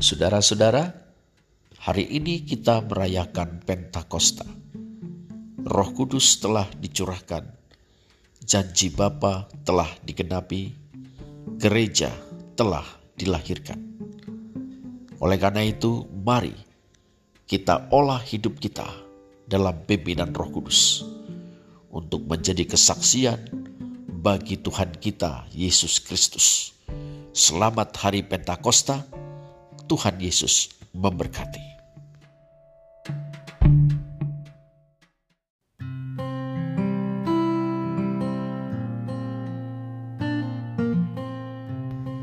Saudara-saudara, hari ini kita merayakan Pentakosta. Roh Kudus telah dicurahkan, janji Bapa telah digenapi, gereja telah dilahirkan. Oleh karena itu, mari kita olah hidup kita dalam pimpinan Roh Kudus untuk menjadi kesaksian bagi Tuhan kita Yesus Kristus. Selamat Hari Pentakosta Tuhan Yesus memberkati.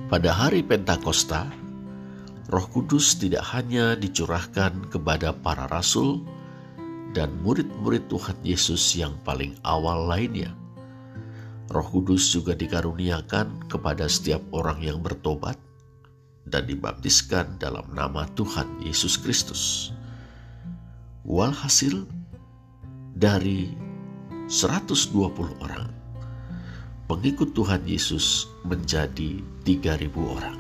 Pada hari Pentakosta, Roh Kudus tidak hanya dicurahkan kepada para rasul dan murid-murid Tuhan Yesus yang paling awal lainnya. Roh Kudus juga dikaruniakan kepada setiap orang yang bertobat dan dibaptiskan dalam nama Tuhan Yesus Kristus. Walhasil dari 120 orang, pengikut Tuhan Yesus menjadi 3000 orang.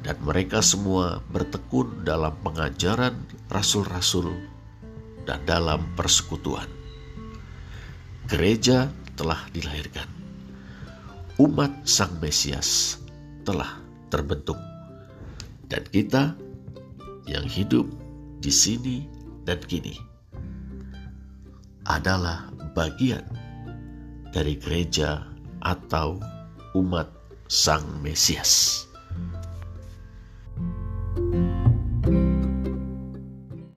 Dan mereka semua bertekun dalam pengajaran rasul-rasul dan dalam persekutuan. Gereja telah dilahirkan. Umat Sang Mesias telah terbentuk. Dan kita yang hidup di sini dan kini adalah bagian dari gereja atau umat Sang Mesias.